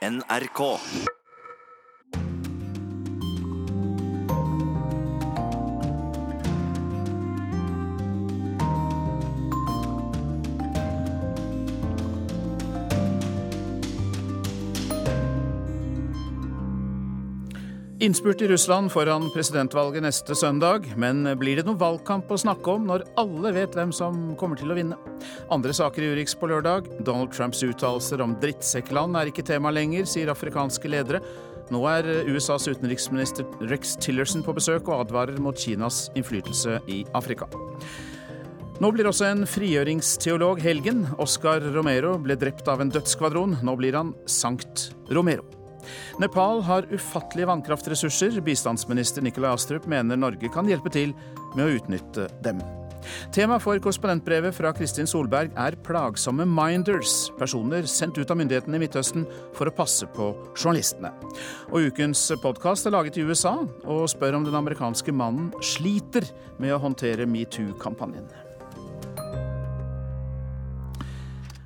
NRK. Innspurt i Russland foran presidentvalget neste søndag, men blir det noen valgkamp å snakke om når alle vet hvem som kommer til å vinne? Andre saker i Urix på lørdag. Donald Trumps uttalelser om drittsekkland er ikke tema lenger, sier afrikanske ledere. Nå er USAs utenriksminister Rex Tillerson på besøk og advarer mot Kinas innflytelse i Afrika. Nå blir også en frigjøringsteolog helgen. Oscar Romero ble drept av en dødsskvadron. Nå blir han Sankt Romero. Nepal har ufattelige vannkraftressurser. Bistandsminister Nikolai Astrup mener Norge kan hjelpe til med å utnytte dem. Tema for korrespondentbrevet fra Kristin Solberg er plagsomme minders, personer sendt ut av myndighetene i Midtøsten for å passe på journalistene. Og ukens podkast er laget i USA og spør om den amerikanske mannen sliter med å håndtere metoo-kampanjen.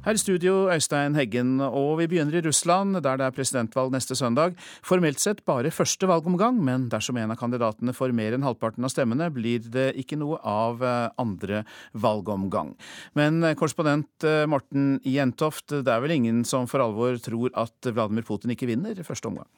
Her i studio, Øystein Heggen, og vi begynner i Russland, der det er presidentvalg neste søndag. Formelt sett bare første valgomgang, men dersom en av kandidatene får mer enn halvparten av stemmene, blir det ikke noe av eh, andre valgomgang. Men eh, korrespondent eh, Morten Jentoft, det er vel ingen som for alvor tror at Vladimir Putin ikke vinner første omgang?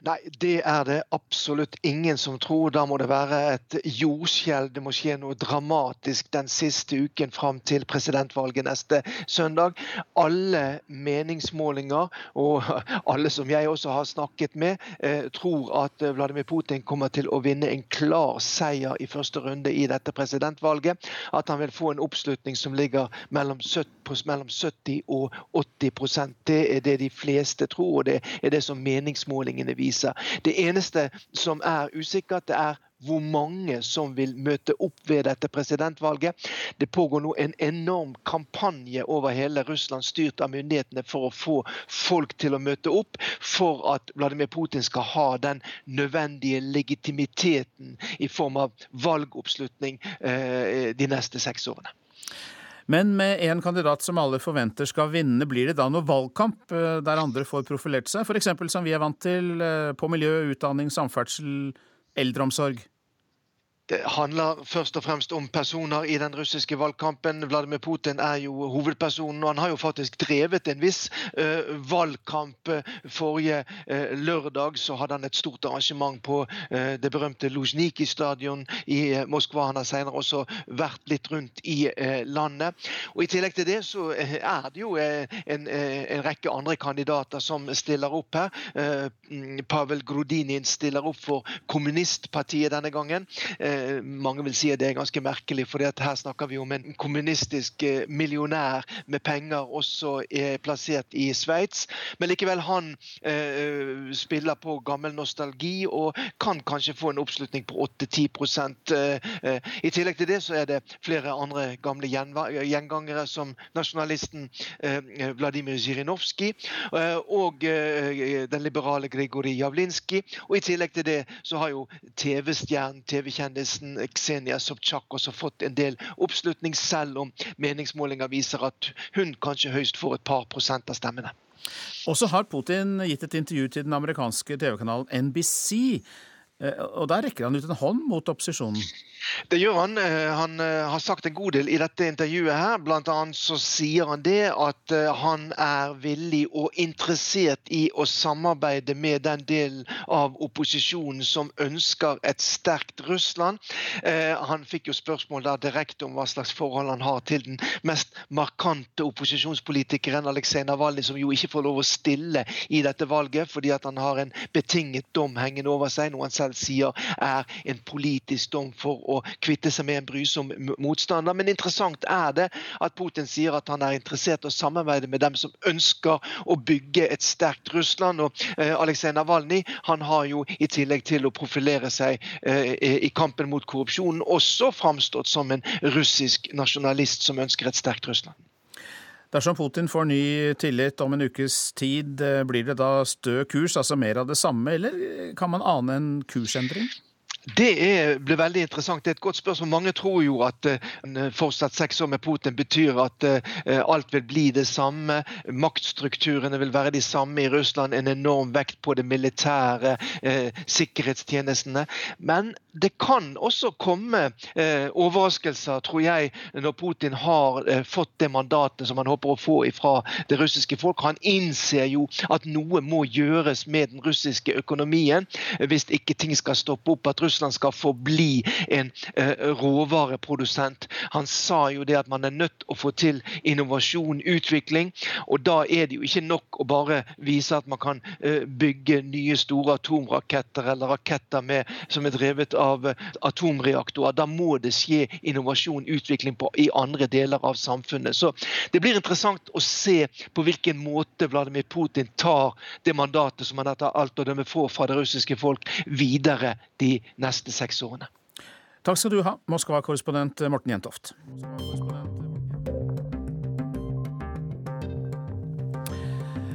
Nei, det er det absolutt ingen som tror. Da må det være et jordskjelv. Det må skje noe dramatisk den siste uken fram til presidentvalget neste søndag. Alle meningsmålinger, og alle som jeg også har snakket med, eh, tror at Vladimir Putin kommer til å vinne en klar seier i første runde i dette presidentvalget. At han vil få en oppslutning som ligger mellom 70, mellom 70 og 80% Det er det de fleste tror, og det er det som meningsmålingene viser. Det eneste som er usikkert, det er hvor mange som vil møte opp ved dette presidentvalget. Det pågår nå en enorm kampanje over hele Russland, styrt av myndighetene, for å få folk til å møte opp, for at Vladimir Putin skal ha den nødvendige legitimiteten i form av valgoppslutning eh, de neste seks årene. Men med en kandidat som alle forventer skal vinne, blir det da noe valgkamp eh, der andre får profilert seg? F.eks. som vi er vant til eh, på miljø, utdanning, samferdsel, eldreomsorg? Det handler først og fremst om personer i den russiske valgkampen. Vladimir Putin er jo hovedpersonen, og han har jo faktisk drevet en viss uh, valgkamp. Forrige uh, lørdag så hadde han et stort arrangement på uh, det berømte Luzjniki-stadion i Moskva. Han har senere også vært litt rundt i landet. Og I tillegg til det så er det jo en, en rekke andre kandidater som stiller opp her. Pavel Grudinin stiller opp for kommunistpartiet denne gangen. Eh, mange vil si at det er ganske merkelig, for her snakker vi om en kommunistisk eh, millionær med penger også er plassert i Sveits. Men likevel, han eh, spiller på gammel nostalgi og kan kanskje få en oppslutning på 8-10 eh, I tillegg til det så er det flere andre gamle gjengangere, som nasjonalisten Vladimir Zjirinovskij og den liberale Grigorij Javlinskij. Og i tillegg til det så har jo TV-stjernen, TV-kjendis journalisten Ksenia Sobchak også fått en del oppslutning, selv om meningsmålinger viser at hun kanskje høyst får et par prosent av stemmene. Og så har Putin gitt et intervju til den amerikanske TV-kanalen NBC. Eh, og der rekker han ut en hånd mot opposisjonen? Det gjør han. Eh, han eh, har sagt en god del i dette intervjuet. her. Blant annet så sier han det at han er villig og interessert i å samarbeide med den delen av opposisjonen som ønsker et sterkt Russland. Han fikk jo spørsmål der direkte om hva slags forhold han har til den mest markante opposisjonspolitikeren Aleksej Navalny, som jo ikke får lov å stille i dette valget fordi at han har en betinget dom hengende over seg, noe han selv sier er en politisk dom for å kvitte seg med en brysom motstander. Men interessant er det at Putin sier at han er interessert i å samarbeide med dem som ønsker å bygge et sterkt Russland. Og eh, Aleksej Navalny han har jo i tillegg til å profilere seg eh, i kampen mot korrupsjonen også framstått som en russisk nasjonalist som ønsker et sterkt Russland. Dersom Putin får ny tillit om en ukes tid, eh, blir det da stø kurs, altså mer av det samme, eller kan man ane en kursendring? Det er, ble veldig interessant. Det er et godt spørsmål. Mange tror jo at uh, fortsatt seks år med Putin betyr at uh, alt vil bli det samme. Maktstrukturene vil være de samme i Russland. En enorm vekt på det militære, uh, sikkerhetstjenestene. Men det kan også komme overraskelser, tror jeg, når Putin har fått det mandatet som han håper å få fra det russiske folk. Han innser jo at noe må gjøres med den russiske økonomien hvis ikke ting skal stoppe opp. at Russland skal forbli en eh, råvareprodusent. Han sa jo det at man er nødt å få til innovasjon, utvikling. Og da er det jo ikke nok å bare vise at man kan eh, bygge nye store atomraketter eller raketter med, som er drevet av eh, atomreaktorer. Da må det skje innovasjon, utvikling på, i andre deler av samfunnet. Så det blir interessant å se på hvilken måte Vladimir Putin tar det mandatet som han etter alt å dømme får fra det russiske folk, videre de neste seks årene. Takk skal du ha, Moskva-korrespondent Morten Jentoft.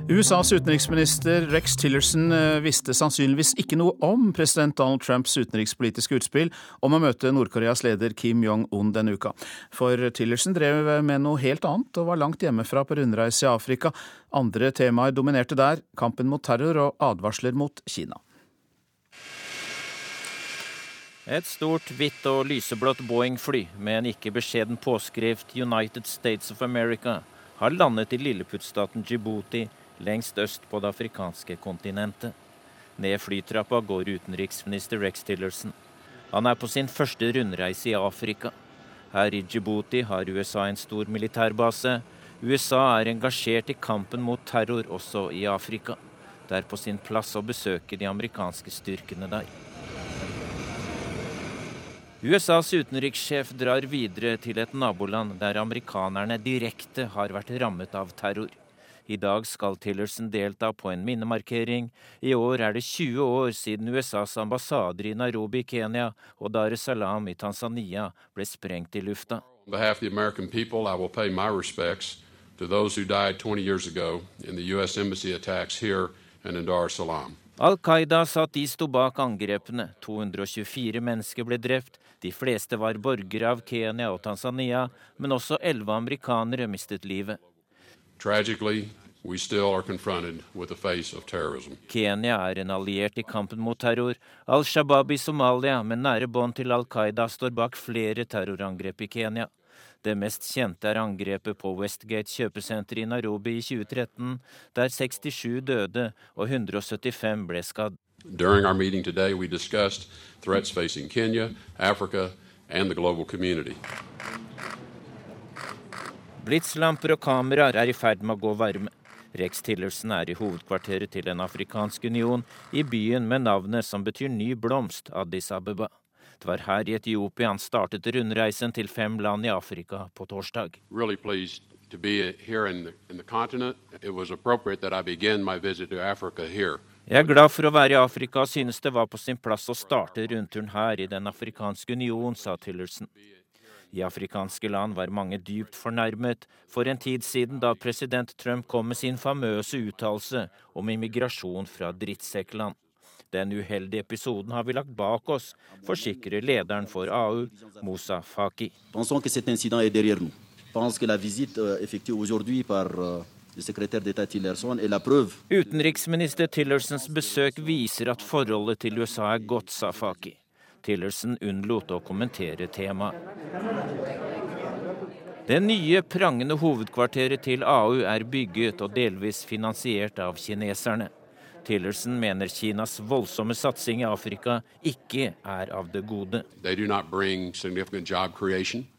USAs utenriksminister Rex Tillerson eh, visste sannsynligvis ikke noe om president Donald Trumps utenrikspolitiske utspill om å møte Nord-Koreas leder Kim Jong-un denne uka. For Tillerson drev med noe helt annet og var langt hjemmefra på rundreise i Afrika. Andre temaer dominerte der, kampen mot terror og advarsler mot Kina. Et stort, hvitt og lyseblått Boeing-fly med en ikke beskjeden påskrift 'United States of America' har landet i lilleputtstaten Djibouti lengst øst på det afrikanske kontinentet. Ned flytrappa går utenriksminister Rex Tillerson. Han er på sin første rundreise i Afrika. Her i Djibouti har USA en stor militærbase. USA er engasjert i kampen mot terror også i Afrika. Det er på sin plass å besøke de amerikanske styrkene der. USAs utenrikssjef drar videre til et naboland der amerikanerne direkte har vært rammet av terror. I dag skal Tillerson delta på en minnemarkering. I år er det 20 år siden USAs ambassader i Nairobi Kenya og Dar es Salaam i Tanzania ble sprengt i lufta. to those who died 20 years ago in the U.S. Embassy attacks here and in Dar es Salaam. Al Qaida sa at de sto bak angrepene. 224 mennesker ble drept. De fleste var borgere av Kenya og Tanzania, men også elleve amerikanere mistet livet. Kenya er en alliert i kampen mot terror. Al Shabaab i Somalia, med nære bånd til Al Qaida, står bak flere terrorangrep i Kenya. Det mest kjente er angrepet på Westgate kjøpesenter i Nairobi i 2013, der 67 døde og 175 ble skadd. During our meeting today, we discussed threats facing Kenya, Africa, and the global community. Blitslamper og kameraer er i ferd med å gå varme. Rex Tillerson er i hovedkvarteret til Den afrikanske union, i byen med navnet som betyr ny blomst, Addis Abeba. Det var her i Etiopia han startet rundreisen til fem land i Afrika på torsdag. Really to be here in the, in the continent. It was appropriate that I begin my visit to Africa here. Jeg er glad for å være i Afrika og synes det var på sin plass å starte rundturen her i Den afrikanske union, sa Tillerson. I afrikanske land var mange dypt fornærmet for en tid siden da president Trump kom med sin famøse uttalelse om immigrasjon fra drittsekkland. Den uheldige episoden har vi lagt bak oss, forsikrer lederen for AU, Moussa Faki. Utenriksminister Tillersons besøk viser at forholdet til USA er godt, sa Faki. Tillerson unnlot å kommentere temaet. Det nye, prangende hovedkvarteret til AU er bygget og delvis finansiert av kineserne. Tillerson mener Kinas voldsomme satsing i Afrika ikke er av det gode.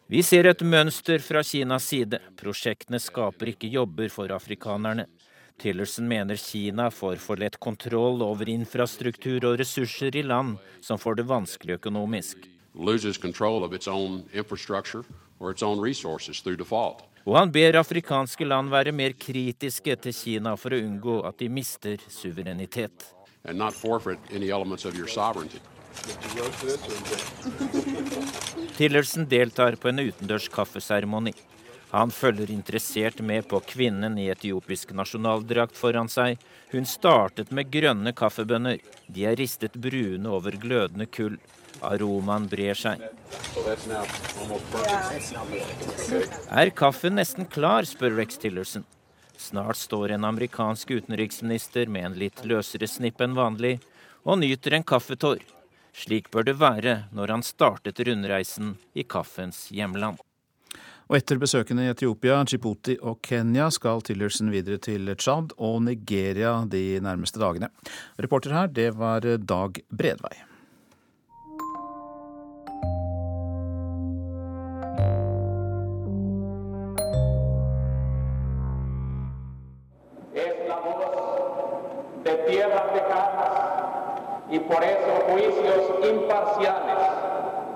Vi ser et mønster fra Kinas side. Prosjektene skaper ikke jobber for afrikanerne. Tillerson mener Kina får for lett kontroll over infrastruktur og ressurser i land som får det vanskelig økonomisk. Loses control of its own infrastructure or its own resources through default. Og han ber afrikanske land være mer kritiske til Kina for å unngå at de mister suverenitet. Tillerson deltar på en utendørs kaffeseremoni. Han følger interessert med på kvinnen i etiopisk nasjonaldrakt foran seg. Hun startet med grønne kaffebønner. De er ristet brune over glødende kull. Aromaen brer seg. Er kaffen nesten klar, spør Rex Tillerson. Snart står en amerikansk utenriksminister med en litt løsere snipp enn vanlig og nyter en kaffetår. Slik bør det være når han startet rundreisen i kaffens hjemland. Og etter besøkene i Etiopia, Djibouti og Kenya skal Tillerson videre til Tsjad og Nigeria de nærmeste dagene. Reporter her, det var Dag Bredvei. Y por eso juicios imparciales,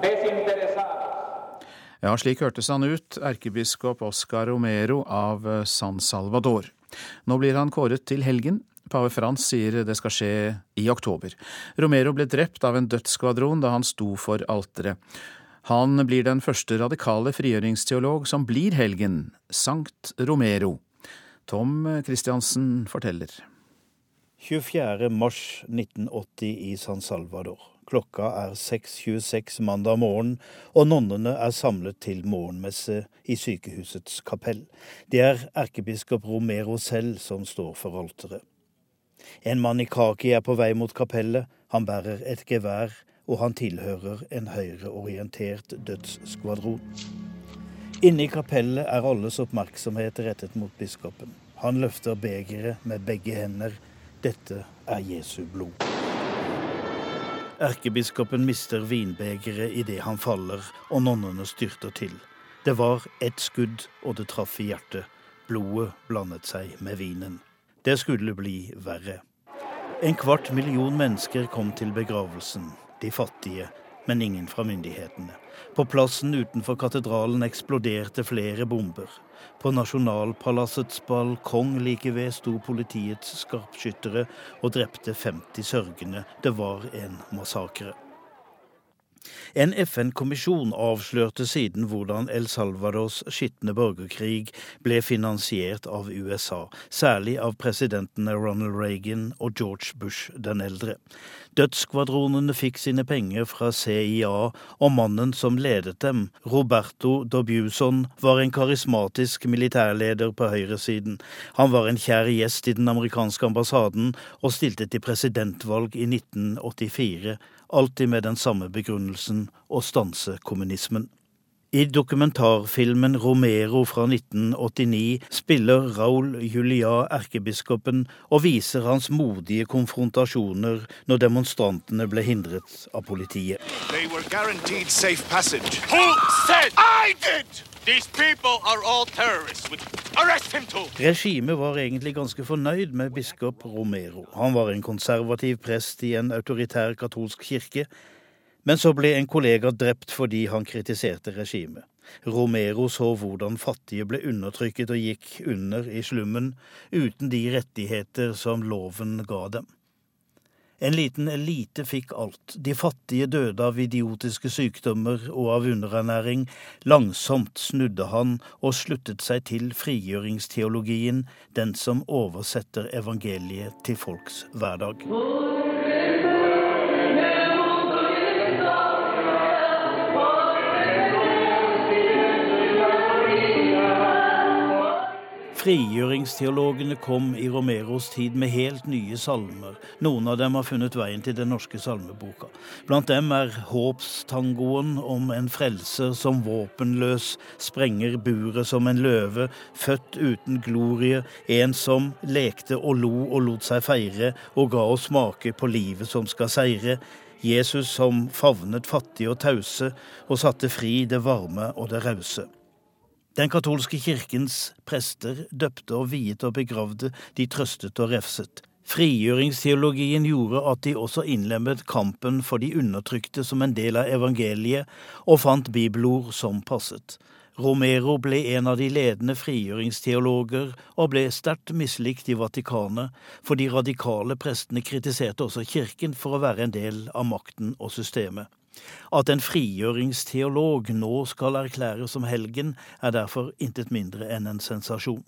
desinteresados ja, slik hørtes han ut, erkebiskop Oscar Romero av eh, San Salvador. Nå blir han kåret til helgen. Pave Frans sier det skal skje i oktober. Romero ble drept av en dødsskvadron da han sto for alteret. Han blir den første radikale frigjøringsteolog som blir helgen, Sankt Romero. Tom Christiansen forteller. 24. mars 1980 i San Salvador. Klokka er 6.26 mandag morgen, og nonnene er samlet til morgenmesse i sykehusets kapell. Det er erkebiskop Romero selv som står for alteret. En mann i kaki er på vei mot kapellet. Han bærer et gevær, og han tilhører en høyreorientert dødsskvadron. Inne i kapellet er alles oppmerksomhet rettet mot biskopen. Han løfter begeret med begge hender. Dette er Jesu blod. Erkebiskopen mister vinbegeret idet han faller, og nonnene styrter til. Det var ett skudd, og det traff i hjertet. Blodet blandet seg med vinen. Det skulle bli verre. En kvart million mennesker kom til begravelsen. De fattige, men ingen fra myndighetene. På plassen utenfor katedralen eksploderte flere bomber. På Nasjonalpalassets balkong like ved sto politiets skarpskyttere og drepte 50 sørgende. Det var en massakre. En FN-kommisjon avslørte siden hvordan El Salvadors skitne borgerkrig ble finansiert av USA, særlig av presidentene Ronald Reagan og George Bush den eldre. Dødsskvadronene fikk sine penger fra CIA, og mannen som ledet dem, Roberto Dobuson, var en karismatisk militærleder på høyresiden. Han var en kjær gjest i den amerikanske ambassaden og stilte til presidentvalg i 1984 alltid med den samme begrunnelsen å stanse kommunismen. I dokumentarfilmen Romero fra 1989 spiller Raúl Julia erkebiskopen og viser hans modige konfrontasjoner når demonstrantene ble hindret av politiet. They were safe passage. Who said I did? Regimet var egentlig ganske fornøyd med biskop Romero. Han var en konservativ prest i en autoritær katolsk kirke. Men så ble en kollega drept fordi han kritiserte regimet. Romero så hvordan fattige ble undertrykket og gikk under i slummen, uten de rettigheter som loven ga dem. En liten elite fikk alt. De fattige døde av idiotiske sykdommer og av underernæring. Langsomt snudde han og sluttet seg til frigjøringsteologien, den som oversetter evangeliet til folks hverdag. Frigjøringsteologene kom i Romeros tid med helt nye salmer. Noen av dem har funnet veien til den norske salmeboka. Blant dem er håpstangoen om en frelser som våpenløs sprenger buret som en løve, født uten glorie, en som lekte og lo og lot seg feire, og ga oss smake på livet som skal seire. Jesus som favnet fattige og tause, og satte fri det varme og det rause. Den katolske kirkens prester døpte og viet og begravde, de trøstet og refset. Frigjøringsteologien gjorde at de også innlemmet kampen for de undertrykte som en del av evangeliet, og fant bibelord som passet. Romero ble en av de ledende frigjøringsteologer og ble sterkt mislikt i Vatikanet, for de radikale prestene kritiserte også kirken for å være en del av makten og systemet. At en frigjøringsteolog nå skal erklæres som helgen, er derfor intet mindre enn en sensasjon.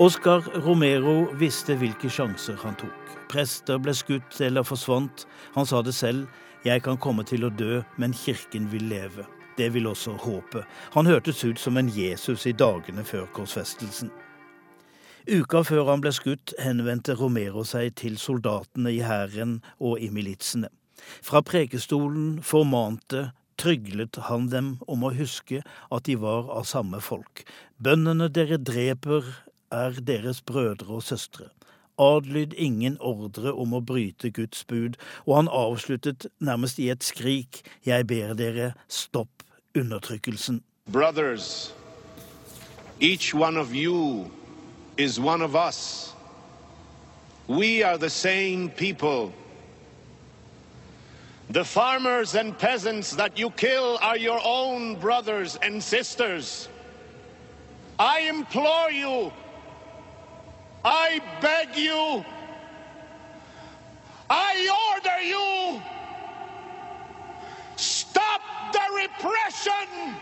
Oscar Romero visste hvilke sjanser han tok. Prester ble skutt eller forsvant. Han sa det selv. Jeg kan komme til å dø, men kirken vil leve. Det vil også håpet. Han hørtes ut som en Jesus i dagene før korsfestelsen. Uka før han ble skutt, henvendte Romero seg til soldatene i hæren og i militsene. Fra prekestolen formante, tryglet han dem om å huske at de var av samme folk. Bøndene dere dreper, er deres brødre og søstre adlyd ingen ordre om å bryte Guds bud, og han avsluttet nærmest i et skrik, jeg ber dere, stopp undertrykkelsen. Brothers, each one of you is one of us. We are the same people. The farmers and peasants that you kill are your own brothers and sisters. I implore you I beg you, I order you, stop the repression!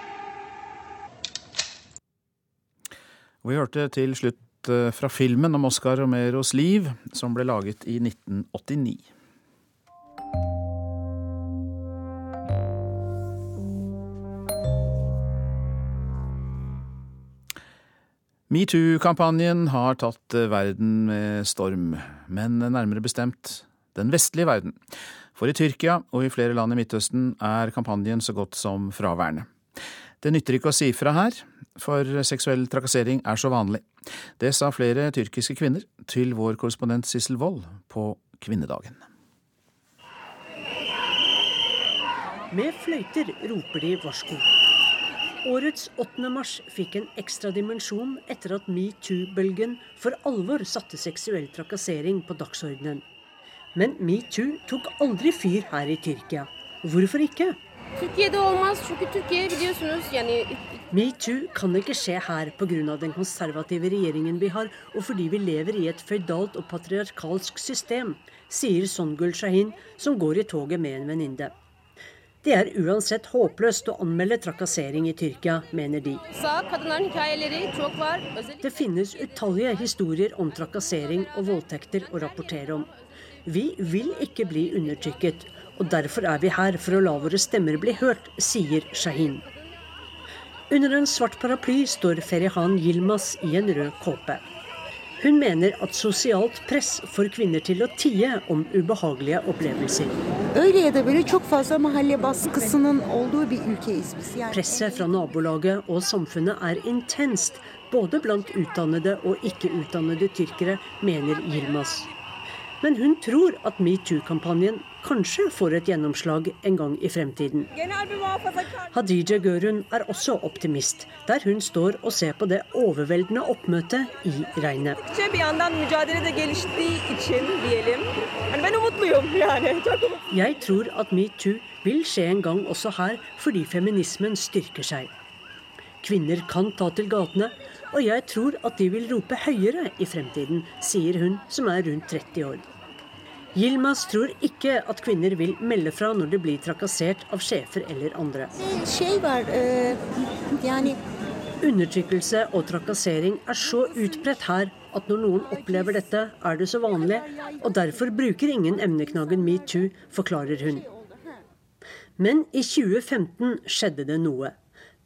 Vi hørte til slutt eh, fra filmen om Oscar Romeros liv, som ble laget i 1989. Metoo-kampanjen har tatt eh, verden med storm, men nærmere bestemt den vestlige verden. For i Tyrkia og i flere land i Midtøsten er kampanjen så godt som fraværende. Det nytter ikke å si fra her, for seksuell trakassering er så vanlig. Det sa flere tyrkiske kvinner til vår korrespondent Sissel Wold på kvinnedagen. Med fløyter roper de varsko. Årets 8. mars fikk en ekstra dimensjon etter at metoo-bølgen for alvor satte seksuell trakassering på dagsordenen. Men metoo tok aldri fyr her i Tyrkia. Hvorfor ikke? Metoo kan ikke skje her pga. den konservative regjeringen vi har, og fordi vi lever i et føydalt og patriarkalsk system, sier Songul Shahin, som går i toget med en venninne. Det er uansett håpløst å anmelde trakassering i Tyrkia, mener de. Det finnes utallige historier om trakassering og voldtekter å rapportere om. Vi vil ikke bli undertrykket, og derfor er vi her for å la våre stemmer bli hørt, sier Shahin. Under en svart paraply står Ferihan Yilmaz i en rød kåpe. Hun mener at sosialt press får kvinner til å tie om ubehagelige opplevelser. Presset fra nabolaget og samfunnet er intenst, både blant utdannede og ikke-utdannede tyrkere, mener Yilmaz. Men hun tror at metoo-kampanjen kanskje får et gjennomslag en gang i fremtiden. Hadija Gørun er også optimist, der hun står og ser på det overveldende oppmøtet i regnet. Jeg tror at metoo vil skje en gang også her, fordi feminismen styrker seg. Kvinner kan ta til gatene, og jeg tror at de vil rope høyere i fremtiden, sier hun som er rundt 30 år. Yilmaz tror ikke at kvinner vil melde fra når de blir trakassert av sjefer eller andre. Undertrykkelse og trakassering er så utbredt her at når noen opplever dette, er det så vanlig, og derfor bruker ingen emneknaggen metoo, forklarer hun. Men i 2015 skjedde det noe.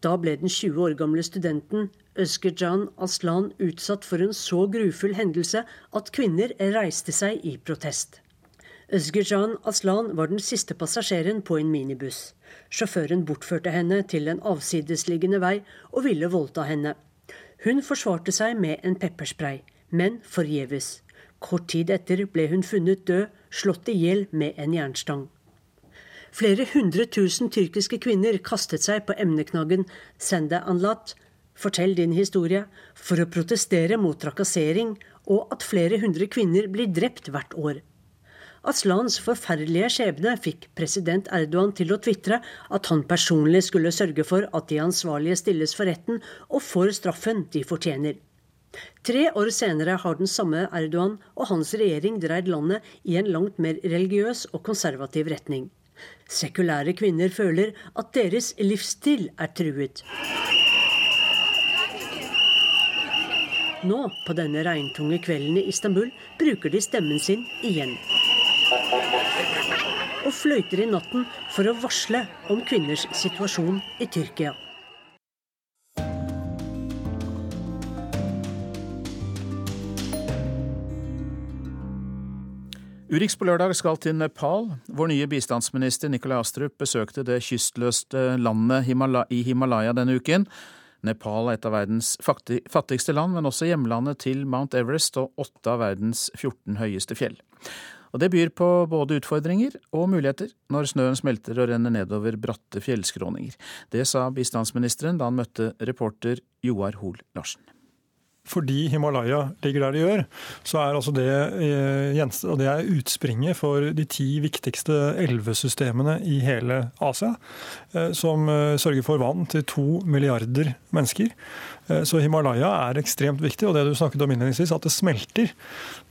Da ble den 20 år gamle studenten Øskerjan Aslan utsatt for en så grufull hendelse at kvinner reiste seg i protest. Özgejan Aslan var den siste passasjeren på en minibuss. Sjåføren bortførte henne til en avsidesliggende vei og ville voldta henne. Hun forsvarte seg med en pepperspray, men forgjeves. Kort tid etter ble hun funnet død, slått i hjel med en jernstang. Flere hundre tusen tyrkiske kvinner kastet seg på emneknaggen 'Sende Anlat', fortell din historie, for å protestere mot trakassering og at flere hundre kvinner blir drept hvert år. Aslans forferdelige skjebne fikk president Erdogan til å tvitre at han personlig skulle sørge for at de ansvarlige stilles for retten og får straffen de fortjener. Tre år senere har den samme Erdogan og hans regjering dreid landet i en langt mer religiøs og konservativ retning. Sekulære kvinner føler at deres livsstil er truet. Nå, på denne regntunge kvelden i Istanbul, bruker de stemmen sin igjen. Og fløyter i natten for å varsle om kvinners situasjon i Tyrkia. Urix på lørdag skal til Nepal. Vår nye bistandsminister Nikolai Astrup besøkte det kystløste landet i Himalaya denne uken. Nepal er et av verdens fattigste land, men også hjemlandet til Mount Everest og åtte av verdens 14 høyeste fjell. Og Det byr på både utfordringer og muligheter når snøen smelter og renner nedover bratte fjellskråninger. Det sa bistandsministeren da han møtte reporter Joar Hoel Larsen fordi Himalaya ligger der de gjør, så er altså det, eh, og det er utspringet for de ti viktigste elvesystemene i hele Asia, eh, som eh, sørger for vann til to milliarder mennesker. Så Himalaya er ekstremt viktig. Og det du snakket om innledningsvis, at det smelter,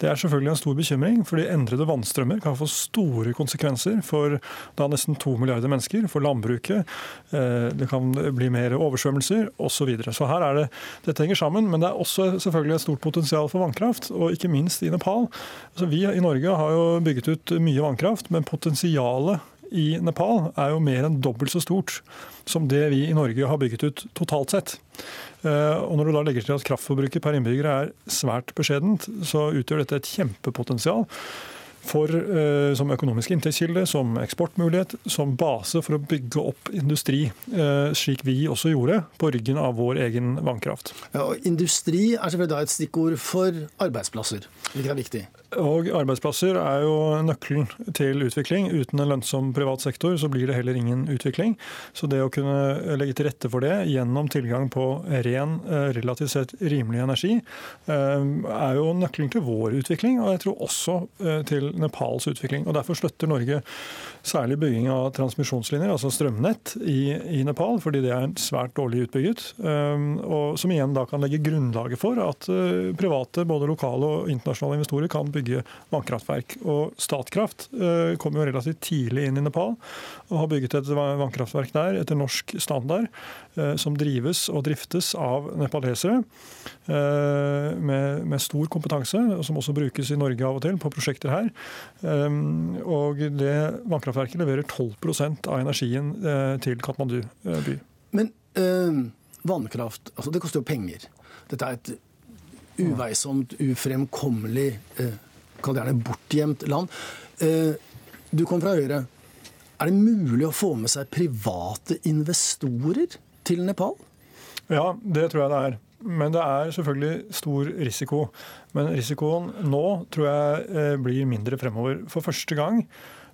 det er selvfølgelig en stor bekymring. fordi endrede vannstrømmer kan få store konsekvenser for da nesten to milliarder mennesker, for landbruket. Det kan bli mer oversvømmelser osv. Så, videre. så her er det, dette henger sammen. Men det er også selvfølgelig et stort potensial for vannkraft, og ikke minst i Nepal. Altså, vi i Norge har jo bygget ut mye vannkraft, men potensialet i Nepal er jo mer enn dobbelt så stort som det vi i Norge har bygget ut totalt sett. Eh, og Når du da legger til at kraftforbruket per innbygger er svært beskjedent, så utgjør dette et kjempepotensial for, eh, som økonomisk inntektskilde, som eksportmulighet, som base for å bygge opp industri, eh, slik vi også gjorde på ryggen av vår egen vannkraft. Ja, industri er selvfølgelig da et stikkord for arbeidsplasser, hvilket er viktig. Og arbeidsplasser er jo nøkkelen til utvikling. Uten en lønnsom privat sektor så blir det heller ingen utvikling. Så det å kunne legge til rette for det gjennom tilgang på ren, eh, relativt sett rimelig energi, eh, er jo nøkkelen til vår utvikling, og jeg tror også eh, til Nepals utvikling. Og Derfor støtter Norge særlig bygging av transmisjonslinjer, altså strømnett, i, Nepal, fordi det er svært dårlig utbygget. Og som igjen da kan legge grunnlaget for at private, både lokale og internasjonale investorer kan bygge bygge vannkraftverk. Og Statkraft eh, kom jo relativt tidlig inn i Nepal og har bygget et vannkraftverk der etter norsk standard, eh, som drives og driftes av nepalesere eh, med, med stor kompetanse, og som også brukes i Norge av og til på prosjekter her. Og det vannkraftverket leverer 12% av energien til Katmandu by. Men øh, vannkraft, altså det koster jo penger. Dette er et uveisomt, ufremkommelig eh, kall det gjerne bortgjemt land. Eh, du kom fra Høyre. Er det mulig å få med seg private investorer til Nepal? Ja, det tror jeg det er. Men det er selvfølgelig stor risiko. Men risikoen nå tror jeg eh, blir mindre fremover. For første gang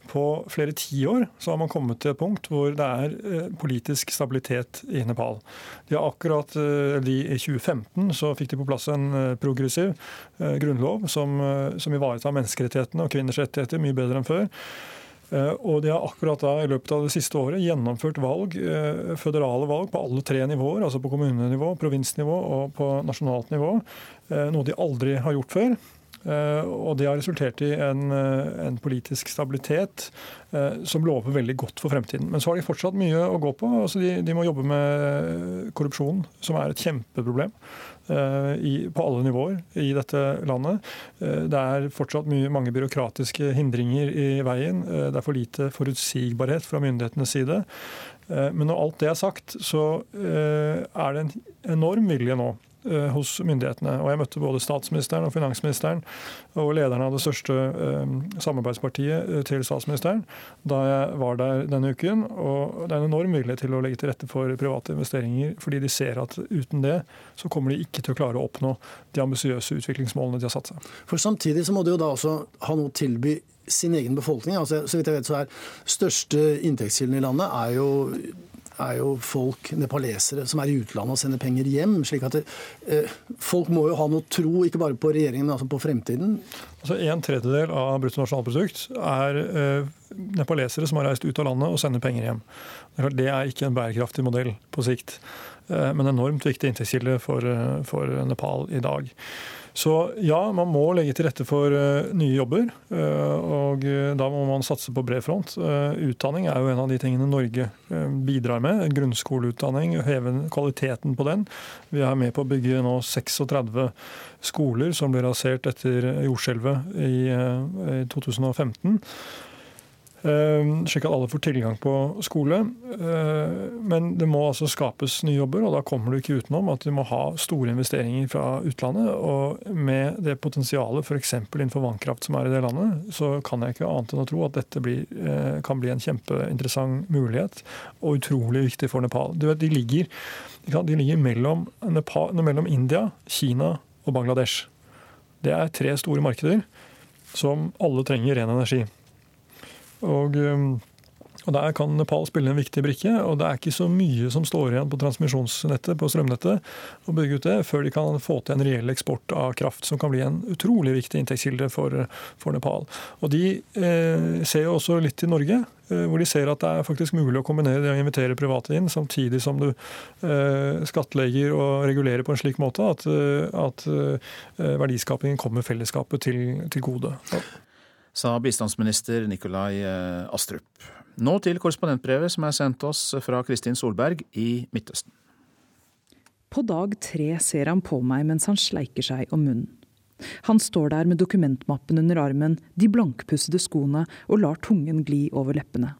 på flere tiår så har man kommet til et punkt hvor det er eh, politisk stabilitet i Nepal. De har akkurat, eh, de I 2015 så fikk de på plass en eh, progressiv grunnlov som, som ivaretar menneskerettighetene og kvinners rettigheter mye bedre enn før. Og de har akkurat da i løpet av det siste året gjennomført valg, føderale valg på alle tre nivåer, altså på kommunenivå, provinsnivå og på nasjonalt nivå. Noe de aldri har gjort før. Eh, og det har resultert i en, eh, en, politisk stabilitet eh, som lover veldig godt for fremtiden. Men så har de fortsatt mye å gå på. Altså de, de, må jobbe med korrupsjon, som er et kjempeproblem i, på alle nivåer i dette landet. Det er fortsatt mye, mange byråkratiske hindringer i veien. Det er for lite forutsigbarhet fra myndighetenes side. Men når alt det er sagt, så er det en enorm vilje nå hos myndighetene. Og jeg møtte både statsministeren og finansministeren og lederen av det største eh, samarbeidspartiet eh, til statsministeren da jeg var der denne uken. Og det er en enorm vilje til å legge til rette for private investeringer, fordi de ser at uten det så kommer de ikke til å klare å oppnå de ambisiøse utviklingsmålene de har satt seg. For samtidig så må de jo da også ha noe tilby sin egen befolkning. Altså, så vidt jeg vet så er Største inntektskilden i landet er jo er jo folk, nepalesere, som er i utlandet og sender penger hjem. slik at det, eh, Folk må jo ha noe tro, ikke bare på regjeringen, men altså på fremtiden. Altså En tredjedel av bruttonasjonalprodukt er eh, nepalesere som har reist ut av landet og sender penger hjem. Det er ikke en bærekraftig modell på sikt, eh, men enormt viktig inntektskilde for, eh, for Nepal i dag. Så ja, man må legge til rette for uh, nye jobber. Uh, og uh, da må man satse på bred front. utdanning er jo en av de tingene Norge bidrar med. Grunnskoleutdanning, heve kvaliteten på den. Vi er med på å bygge nå 36 skoler som ble rasert etter jordskjelvet i 2015. Ehm, slik at alle får tilgang på skole. Ehm, men det må altså skapes nye jobber, og da kommer du ikke utenom at du må ha store investeringer fra utlandet. Og med det potensialet f.eks. innenfor vannkraft som er i det landet, så kan jeg ikke annet enn å tro at dette blir, eh, kan bli en kjempeinteressant mulighet, og utrolig viktig for Nepal. Du vet, de ligger, de ligger mellom, Nepal, mellom India, Kina og Bangladesh. Det er tre store markeder som alle trenger ren energi. Og, um, og Der kan Nepal spille en viktig brikke. og Det er ikke så mye som står igjen på transmisjonsnettet på strømnettet å bygge ut det, før de kan få til en reell eksport av kraft, som kan bli en utrolig viktig inntektskilde for, for Nepal. Og De eh, ser jo også litt til Norge, eh, hvor de ser at det er faktisk mulig å kombinere det å invitere private inn, samtidig som du eh, skattlegger og regulerer på en slik måte at, eh, at eh, verdiskapingen kommer fellesskapet til, til gode. Ja sa bistandsminister Nikolai eh, Astrup. Nå til korrespondentbrevet som er sendt oss fra Kristin Solberg i Midtøsten. På dag tre ser han på meg mens han sleiker seg om munnen. Han står der med dokumentmappen under armen, de blankpussede skoene og lar tungen gli over leppene.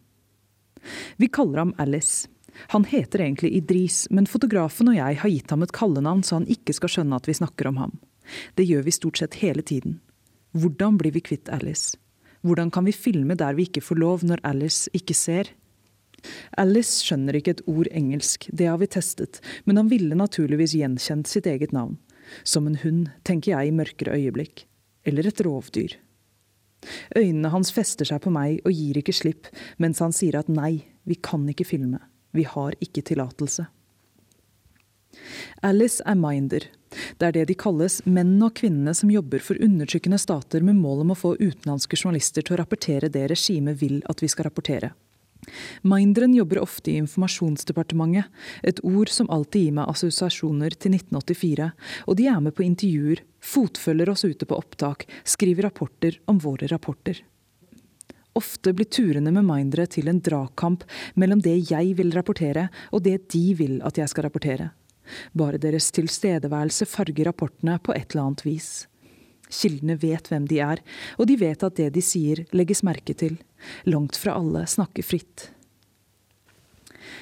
Vi kaller ham Alice. Han heter egentlig Idris, men fotografen og jeg har gitt ham et kallenavn så han ikke skal skjønne at vi snakker om ham. Det gjør vi stort sett hele tiden. Hvordan blir vi kvitt Alice? Hvordan kan vi filme der vi ikke får lov når Alice ikke ser? Alice skjønner ikke et ord engelsk, det har vi testet, men han ville naturligvis gjenkjent sitt eget navn. Som en hund, tenker jeg i mørkere øyeblikk. Eller et rovdyr. Øynene hans fester seg på meg og gir ikke slipp, mens han sier at nei, vi kan ikke filme. Vi har ikke tillatelse. Alice er minder, det er det de kalles menn og kvinnene som jobber for undertrykkende stater med mål om å få utenlandske journalister til å rapportere det regimet vil at vi skal rapportere. Minderen jobber ofte i Informasjonsdepartementet, et ord som alltid gir meg assosiasjoner til 1984, og de er med på intervjuer, fotfølger oss ute på opptak, skriver rapporter om våre rapporter. Ofte blir turene med mindere til en dragkamp mellom det jeg vil rapportere, og det de vil at jeg skal rapportere. Bare deres tilstedeværelse farger rapportene på et eller annet vis. Kildene vet hvem de er, og de vet at det de sier, legges merke til. Langt fra alle snakker fritt.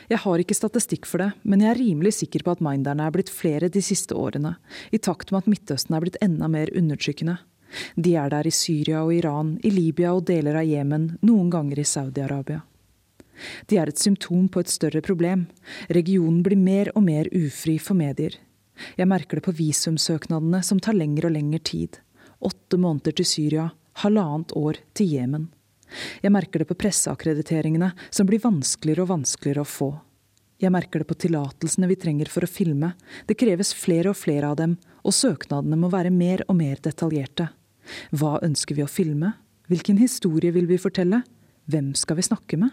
Jeg har ikke statistikk for det, men jeg er rimelig sikker på at minderne er blitt flere de siste årene, i takt med at Midtøsten er blitt enda mer undertrykkende. De er der i Syria og Iran, i Libya og deler av Jemen, noen ganger i Saudi-Arabia. De er et symptom på et større problem. Regionen blir mer og mer ufri for medier. Jeg merker det på visumsøknadene, som tar lengre og lengre tid. Åtte måneder til Syria, halvannet år til Jemen. Jeg merker det på presseakkrediteringene, som blir vanskeligere og vanskeligere å få. Jeg merker det på tillatelsene vi trenger for å filme. Det kreves flere og flere av dem, og søknadene må være mer og mer detaljerte. Hva ønsker vi å filme? Hvilken historie vil vi fortelle? Hvem skal vi snakke med?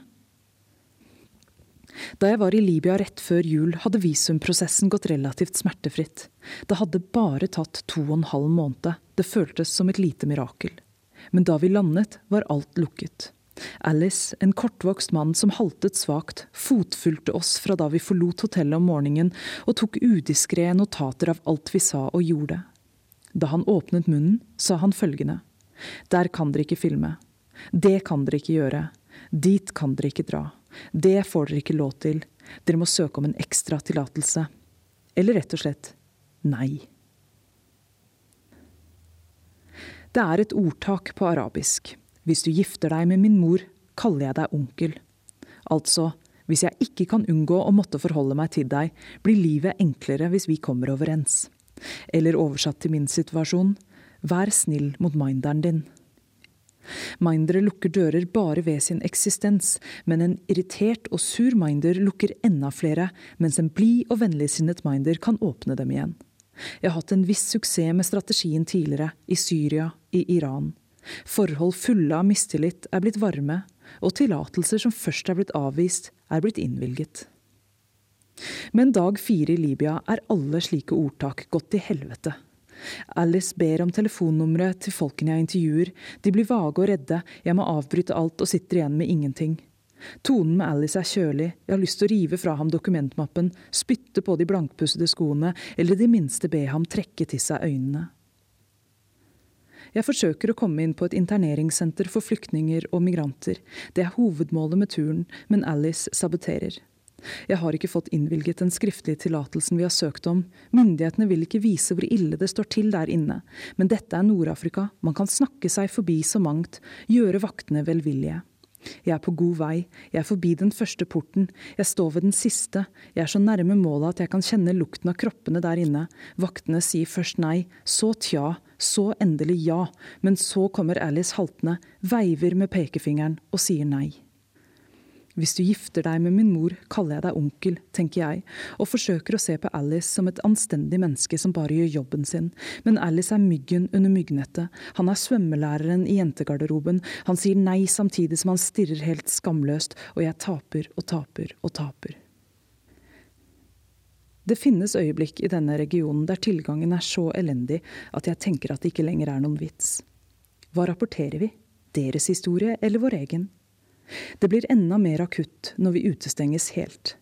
Da jeg var i Libya rett før jul, hadde visumprosessen gått relativt smertefritt. Det hadde bare tatt to og en halv måned. Det føltes som et lite mirakel. Men da vi landet, var alt lukket. Alice, en kortvokst mann som haltet svakt, fotfulgte oss fra da vi forlot hotellet om morgenen, og tok udiskré notater av alt vi sa og gjorde. Da han åpnet munnen, sa han følgende. Der kan dere ikke filme. Det kan dere ikke gjøre. Dit kan dere ikke dra. Det får dere ikke lov til. Dere må søke om en ekstra tillatelse. Eller rett og slett nei. Det er et ordtak på arabisk. Hvis du gifter deg med min mor, kaller jeg deg onkel. Altså, hvis jeg ikke kan unngå å måtte forholde meg til deg, blir livet enklere hvis vi kommer overens. Eller oversatt til min situasjon, vær snill mot minderen din. Mindere lukker dører bare ved sin eksistens, men en irritert og sur minder lukker enda flere, mens en blid og vennligsinnet minder kan åpne dem igjen. Jeg har hatt en viss suksess med strategien tidligere, i Syria, i Iran. Forhold fulle av mistillit er blitt varme, og tillatelser som først er blitt avvist, er blitt innvilget. Men dag fire i Libya er alle slike ordtak gått til helvete. Alice ber om telefonnummeret til folkene jeg intervjuer. De blir vage og redde, jeg må avbryte alt og sitter igjen med ingenting. Tonen med Alice er kjølig, jeg har lyst til å rive fra ham dokumentmappen, spytte på de blankpussede skoene, eller i det minste be ham trekke til seg øynene. Jeg forsøker å komme inn på et interneringssenter for flyktninger og migranter. Det er hovedmålet med turen, men Alice saboterer. Jeg har ikke fått innvilget den skriftlige tillatelsen vi har søkt om. Myndighetene vil ikke vise hvor ille det står til der inne. Men dette er Nord-Afrika, man kan snakke seg forbi så mangt, gjøre vaktene velvillige. Jeg er på god vei, jeg er forbi den første porten, jeg står ved den siste, jeg er så nærme målet at jeg kan kjenne lukten av kroppene der inne. Vaktene sier først nei, så tja, så endelig ja, men så kommer Alice haltende, veiver med pekefingeren og sier nei. Hvis du gifter deg med min mor, kaller jeg deg onkel, tenker jeg, og forsøker å se på Alice som et anstendig menneske som bare gjør jobben sin. Men Alice er myggen under myggnettet, han er svømmelæreren i jentegarderoben, han sier nei samtidig som han stirrer helt skamløst, og jeg taper og taper og taper. Det finnes øyeblikk i denne regionen der tilgangen er så elendig at jeg tenker at det ikke lenger er noen vits. Hva rapporterer vi? Deres historie eller vår egen? Det blir enda mer akutt når vi utestenges helt.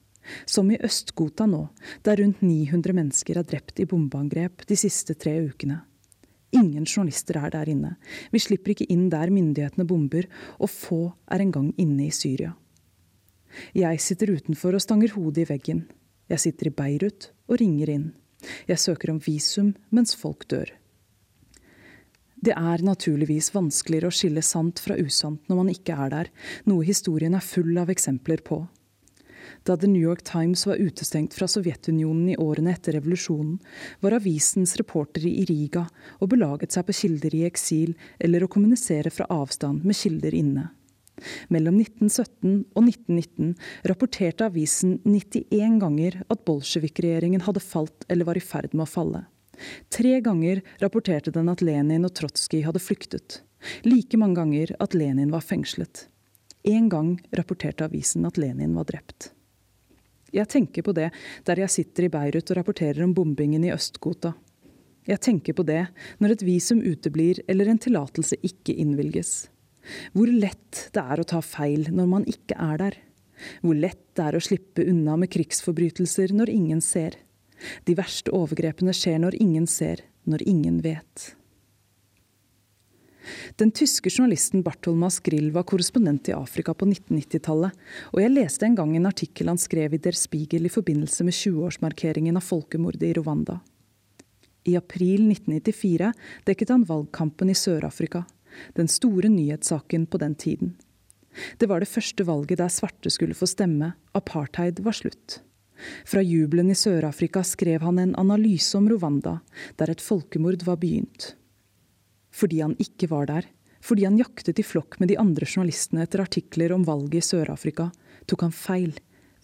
Som i Øst-Ghouta nå, der rundt 900 mennesker er drept i bombeangrep de siste tre ukene. Ingen journalister er der inne. Vi slipper ikke inn der myndighetene bomber, og få er engang inne i Syria. Jeg sitter utenfor og stanger hodet i veggen. Jeg sitter i Beirut og ringer inn. Jeg søker om visum mens folk dør. Det er naturligvis vanskeligere å skille sant fra usant når man ikke er der, noe historien er full av eksempler på. Da The New York Times var utestengt fra Sovjetunionen i årene etter revolusjonen, var avisens reportere i Riga og belaget seg på kilder i eksil eller å kommunisere fra avstand med kilder inne. Mellom 1917 og 1919 rapporterte avisen 91 ganger at bolsjevik-regjeringen hadde falt eller var i ferd med å falle. Tre ganger rapporterte den at Lenin og Trotskij hadde flyktet. Like mange ganger at Lenin var fengslet. En gang rapporterte avisen at Lenin var drept. Jeg tenker på det der jeg sitter i Beirut og rapporterer om bombingen i Øst-Ghouta. Jeg tenker på det når et visum uteblir eller en tillatelse ikke innvilges. Hvor lett det er å ta feil når man ikke er der. Hvor lett det er å slippe unna med krigsforbrytelser når ingen ser. De verste overgrepene skjer når ingen ser, når ingen vet. Den tyske journalisten Bartholmas Grill var korrespondent i Afrika på 1990-tallet, og jeg leste en gang en artikkel han skrev i Der Spiegel i forbindelse med 20-årsmarkeringen av folkemordet i Rwanda. I april 1994 dekket han valgkampen i Sør-Afrika, den store nyhetssaken på den tiden. Det var det første valget der svarte skulle få stemme, apartheid var slutt. Fra jubelen i Sør-Afrika skrev han en analyse om Rwanda, der et folkemord var begynt. Fordi han ikke var der, fordi han jaktet i flokk med de andre journalistene etter artikler om valget i Sør-Afrika, tok han feil,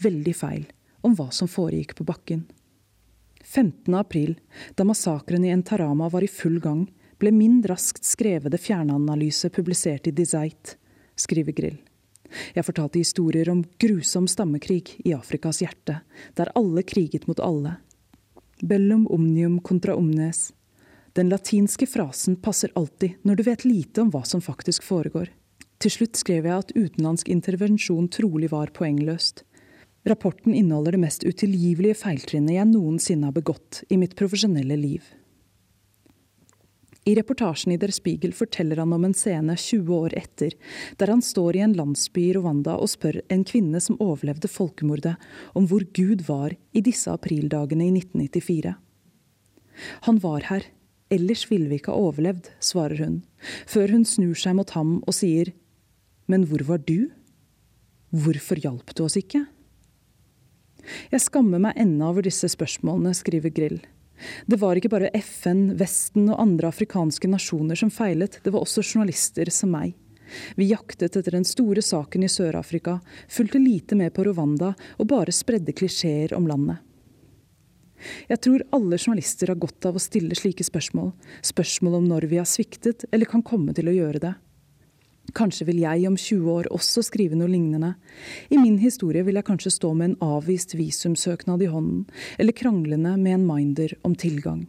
veldig feil, om hva som foregikk på bakken. 15. april, da massakren i Entarama var i full gang, ble min raskt skrevede fjernanalyse publisert i Dizeit, skriver Grill. Jeg fortalte historier om grusom stammekrig i Afrikas hjerte, der alle kriget mot alle. Bellum omnium contra omnes. Den latinske frasen passer alltid når du vet lite om hva som faktisk foregår. Til slutt skrev jeg at utenlandsk intervensjon trolig var poengløst. Rapporten inneholder det mest utilgivelige feiltrinnet jeg noensinne har begått i mitt profesjonelle liv. I reportasjen i Der Spiegel forteller han om en scene 20 år etter, der han står i en landsby i Rwanda og spør en kvinne som overlevde folkemordet, om hvor Gud var i disse aprildagene i 1994. Han var her, ellers ville vi ikke ha overlevd, svarer hun, før hun snur seg mot ham og sier, men hvor var du? Hvorfor hjalp du oss ikke? Jeg skammer meg ennå over disse spørsmålene, skriver Grill. Det var ikke bare FN, Vesten og andre afrikanske nasjoner som feilet, det var også journalister som meg. Vi jaktet etter den store saken i Sør-Afrika, fulgte lite med på Rwanda og bare spredde klisjeer om landet. Jeg tror alle journalister har godt av å stille slike spørsmål, spørsmål om når vi har sviktet eller kan komme til å gjøre det. Kanskje vil jeg om 20 år også skrive noe lignende. I min historie vil jeg kanskje stå med en avvist visumsøknad i hånden, eller kranglende med en minder om tilgang.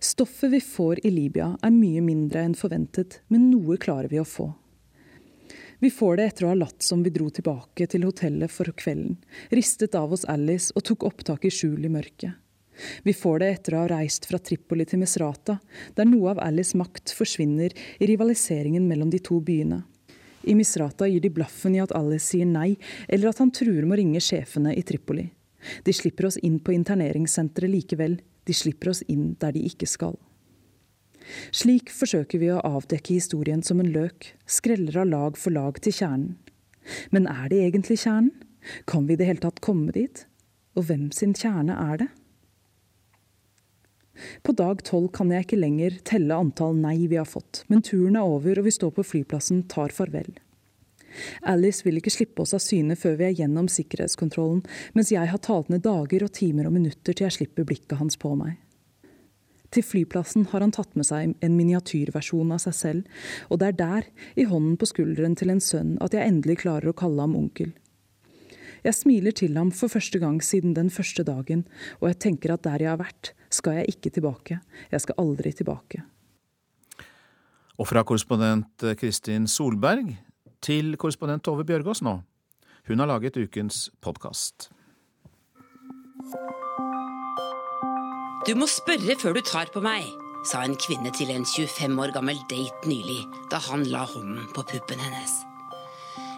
Stoffet vi får i Libya er mye mindre enn forventet, men noe klarer vi å få. Vi får det etter å ha latt som vi dro tilbake til hotellet for kvelden, ristet av oss Alice og tok opptak i skjul i mørket. Vi får det etter å ha reist fra Tripoli til Misrata, der noe av Alice makt forsvinner i rivaliseringen mellom de to byene. I Misrata gir de blaffen i at Alice sier nei, eller at han truer med å ringe sjefene i Tripoli. De slipper oss inn på interneringssenteret likevel, de slipper oss inn der de ikke skal. Slik forsøker vi å avdekke historien som en løk, skreller av lag for lag til kjernen. Men er det egentlig kjernen? Kan vi i det hele tatt komme dit? Og hvem sin kjerne er det? På dag tolv kan jeg ikke lenger telle antall nei vi har fått, men turen er over og vi står på flyplassen, tar farvel. Alice vil ikke slippe oss av syne før vi er gjennom sikkerhetskontrollen, mens jeg har talt ned dager og timer og minutter til jeg slipper blikket hans på meg. Til flyplassen har han tatt med seg en miniatyrversjon av seg selv, og det er der, i hånden på skulderen til en sønn, at jeg endelig klarer å kalle ham onkel. Jeg smiler til ham for første gang siden den første dagen, og jeg tenker at der jeg har vært, skal jeg ikke tilbake. Jeg skal aldri tilbake. Og fra korrespondent Kristin Solberg til korrespondent Tove Bjørgaas nå. Hun har laget ukens podkast. Du må spørre før du tar på meg, sa en kvinne til en 25 år gammel date nylig da han la hånden på puppen hennes.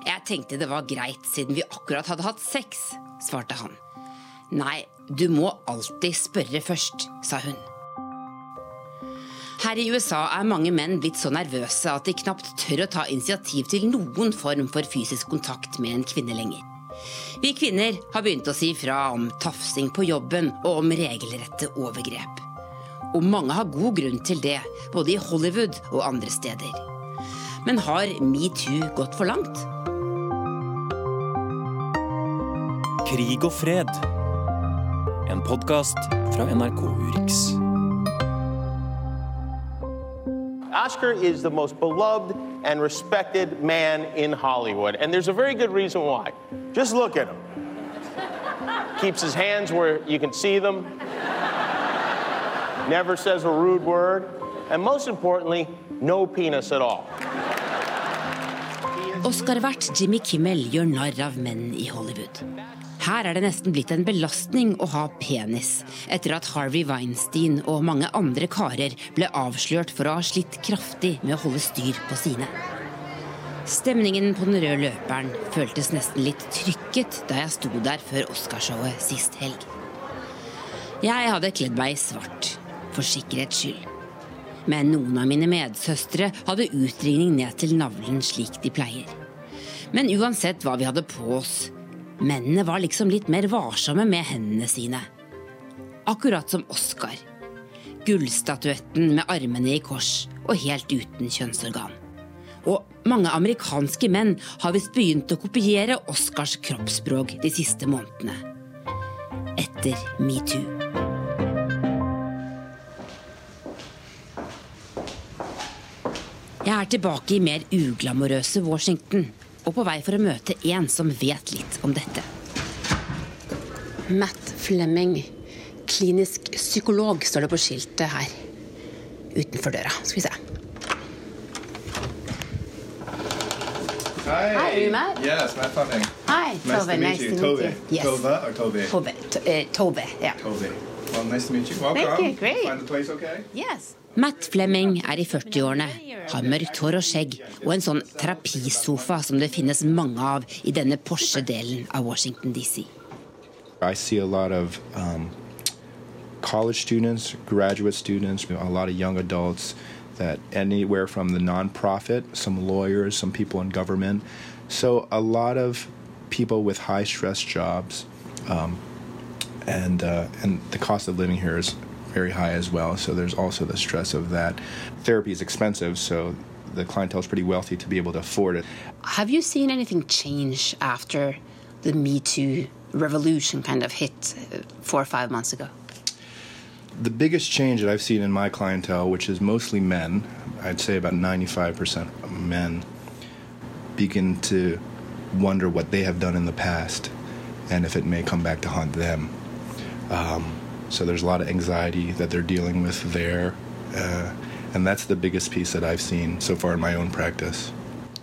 Jeg tenkte det var greit siden vi akkurat hadde hatt sex, svarte han. Nei, du må alltid spørre først, sa hun. Her i USA er mange menn blitt så nervøse at de knapt tør å ta initiativ til noen form for fysisk kontakt med en kvinne lenger. Vi kvinner har begynt å si fra om tafsing på jobben og om regelrette overgrep. Og mange har god grunn til det, både i Hollywood og andre steder. Men har metoo gått for langt? Krig og fred en podkast fra NRK Urix. Oscar is the most beloved and respected man in Hollywood, and there's a very good reason why. Just look at him. Keeps his hands where you can see them, never says a rude word, and most importantly, no penis at all. Oscar-vert Jimmy Kimmel gjør narr av menn i Hollywood. Her er det nesten blitt en belastning å ha penis, etter at Harvey Weinstein og mange andre karer ble avslørt for å ha slitt kraftig med å holde styr på sine. Stemningen på den røde løperen føltes nesten litt trykket da jeg sto der før Oscarshowet sist helg. Jeg hadde kledd meg i svart, for sikkerhets skyld. Men noen av mine medsøstre hadde utringning ned til navlen slik de pleier. Men uansett hva vi hadde på oss, Mennene var liksom litt mer varsomme med hendene sine. Akkurat som Oscar. Gullstatuetten med armene i kors og helt uten kjønnsorgan. Og mange amerikanske menn har visst begynt å kopiere Oscars kroppsspråk de siste månedene. Etter metoo. Jeg er tilbake i mer uglamorøse Washington og på vei for å møte en som vet litt om dette. Matt Flemming, klinisk psykolog, står det på skiltet her. Utenfor døra. Skal vi se. Hi. Hi, Matt. Yes, Matt Fleming. Hi, Nice Tove. to Nice you. to meet Tove. you. Yes. Tove or Toby? Tove. To- eh, Tove, ja. Toby. Well, nice to meet you. Welcome. Thank you. Great. Find the place okay? Yes. Matt Flemming er i 40-årene, har mørkt hår og skjegg og en sånn terapisofa som det finnes mange av i denne Porsche-delen av Washington DC. I see a lot of um, college students, graduate students, a lot of young adults that anywhere from the nonprofit, some lawyers, some people in government. So a lot of people with high stress jobs, um, and uh, and the cost of living here is very high as well. So there's also the stress of that. Therapy is expensive, so the clientele is pretty wealthy to be able to afford it. Have you seen anything change after the Me Too revolution kind of hit uh, four or five months ago? The biggest change that I've seen in my clientele, which is mostly men, I'd say about 95% men, begin to wonder what they have done in the past and if it may come back to haunt them. Um, so there's a lot of anxiety that they're dealing with there. Uh, and that's the biggest piece that I've seen so far in my own practice.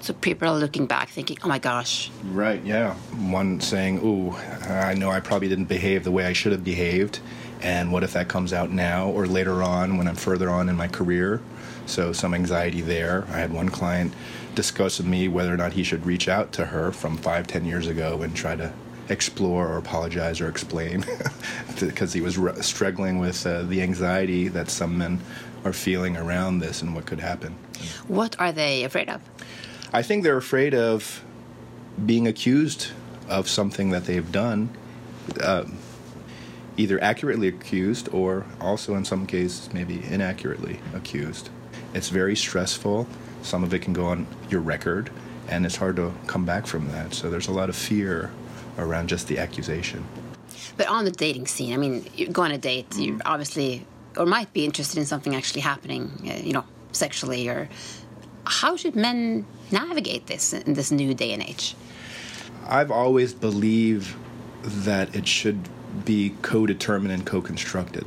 So people are looking back thinking, oh my gosh, Right, yeah. One saying, Ooh, I know I probably didn't behave the way I should have behaved. And what if that comes out now or later on when I'm further on in my career? So, some anxiety there. I had one client discuss with me whether or not he should reach out to her from five, ten years ago and try to explore or apologize or explain because he was struggling with uh, the anxiety that some men are feeling around this and what could happen. What are they afraid of? I think they're afraid of being accused of something that they've done, uh, either accurately accused or also in some cases maybe inaccurately accused. It's very stressful. Some of it can go on your record, and it's hard to come back from that. So there's a lot of fear around just the accusation. But on the dating scene, I mean, you go on a date, you obviously or might be interested in something actually happening, uh, you know, sexually or how should men navigate this in this new day and age? I've always believed that it should be co-determined and co-constructed.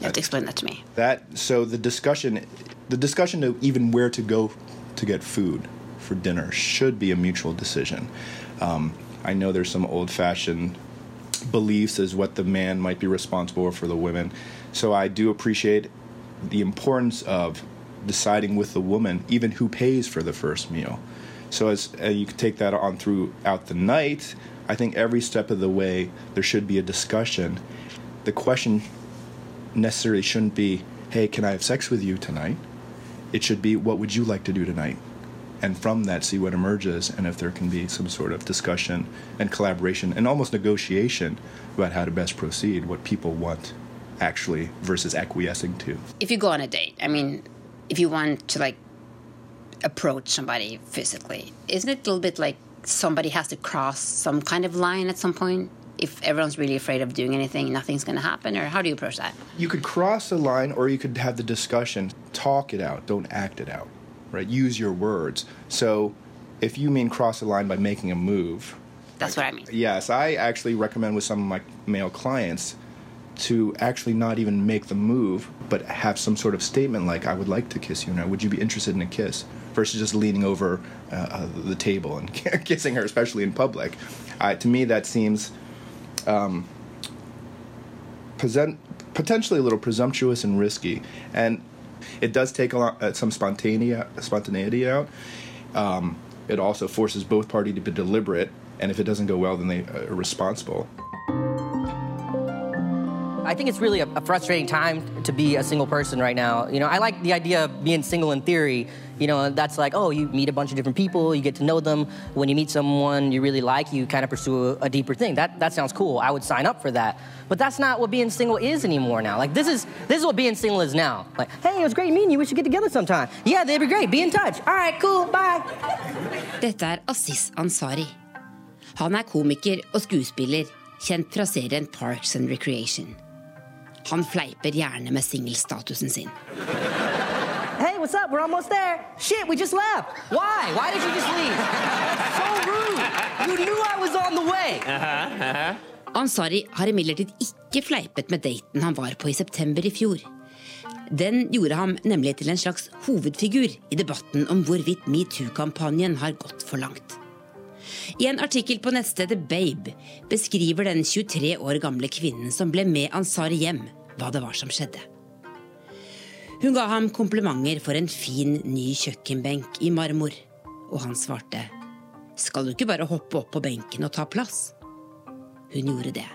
You have to explain that to me. That so the discussion, the discussion of even where to go to get food for dinner should be a mutual decision. Um, I know there's some old-fashioned beliefs as what the man might be responsible for the women. So I do appreciate the importance of deciding with the woman even who pays for the first meal. So as uh, you can take that on throughout the night, I think every step of the way there should be a discussion. The question necessarily shouldn't be, "Hey, can I have sex with you tonight?" It should be, "What would you like to do tonight?" And from that see what emerges and if there can be some sort of discussion and collaboration and almost negotiation about how to best proceed what people want actually versus acquiescing to. If you go on a date i mean if you want to like approach somebody physically isn't it a little bit like somebody has to cross some kind of line at some point? If everyone's really afraid of doing anything nothing's going to happen or how do you approach that? You could cross the line or you could have the discussion talk it out don't act it out right? Use your words. So if you mean cross the line by making a move, that's what I mean. Yes, I actually recommend with some of my male clients to actually not even make the move, but have some sort of statement like, I would like to kiss you now. Would you be interested in a kiss? Versus just leaning over uh, uh the table and kissing her, especially in public. Uh, to me, that seems um, present, potentially a little presumptuous and risky. And it does take a lot, uh, some spontaneity, out. Um, it also forces both parties to be deliberate, and if it doesn't go well, then they uh, are responsible. I think it's really a, a, frustrating time to be a single person right now. You know, I like the idea of being single in theory. You know, that's like, oh, you meet a bunch of different people, you get to know them. When you meet someone you really like, you kind of pursue a, a deeper thing. That that sounds cool. I would sign up for that. But that's not what being single is anymore now. Like this is this is what being single is now. Like, hey, it was great meeting you. We should get together sometime. Yeah, that'd be great. Be in touch. All right, cool. Bye. Dette er Aziz Ansari. Han er komiker og skuespiller, kjent fra serien Parks and Recreation. Han fleiper gjerne med singelstatusen sin. Hey, what's up? We're almost there. Shit, we just left. Why? Why did you just leave? So rude. You knew I was on the way. Uh -huh, uh -huh. Ansari har imidlertid ikke fleipet med daten han var på i september i fjor. Den gjorde ham nemlig til en slags hovedfigur i debatten om hvorvidt metoo-kampanjen har gått for langt. I en artikkel på nettstedet Babe beskriver den 23 år gamle kvinnen som ble med Ansari hjem, hva det var som skjedde. Hun ga ham komplimenter for en fin, ny kjøkkenbenk i marmor, og han svarte Skal du ikke bare hoppe opp på benken og ta plass? Hun gjorde det.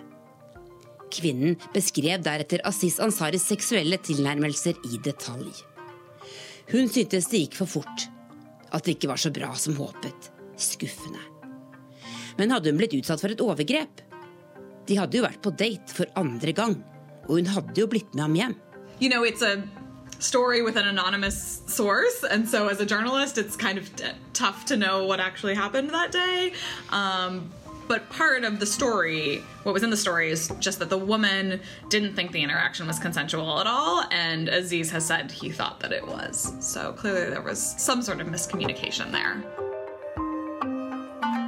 Kvinnen beskrev deretter Aziz Ansaris seksuelle tilnærmelser i detalj. Hun syntes det gikk for fort, at det ikke var så bra som håpet. Skuffende. Men hadde hun blitt utsatt for et overgrep? De hadde jo vært på date for andre gang. Og hun hadde jo blitt med ham hjem. You know, it's a story with an anonymous source, and so as a journalist, it's kind of tough to know what actually happened that day. Um, but part of the story, what was in the story, is just that the woman didn't think the interaction was consensual at all, and Aziz has said he thought that it was. So clearly there was some sort of miscommunication there.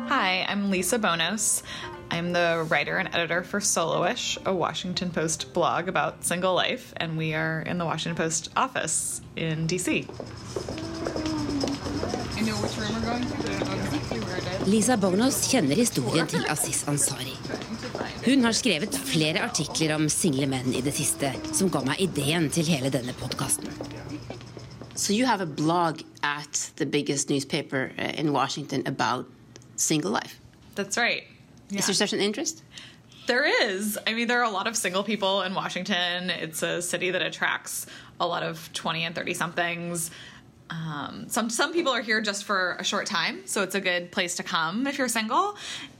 Hi, I'm Lisa Bonos. I'm the writer and editor for Soloish, a Washington Post blog about single life, and we are in the Washington Post office in DC. Lisa Bonos kjenner historien til Aziz Ansari. Hun har skrevet flere artikler om single menn i det siste, som ga meg ideen til hele denne podkasten. So you have a blog at the biggest newspaper uh, in Washington about single life. That's right. Is there such an interest? There is. I mean, there are a lot of single people in Washington. It's a city that attracts a lot of 20 and 30 somethings. Um, some some people are here just for a short time, so it's a good place to come if you're single.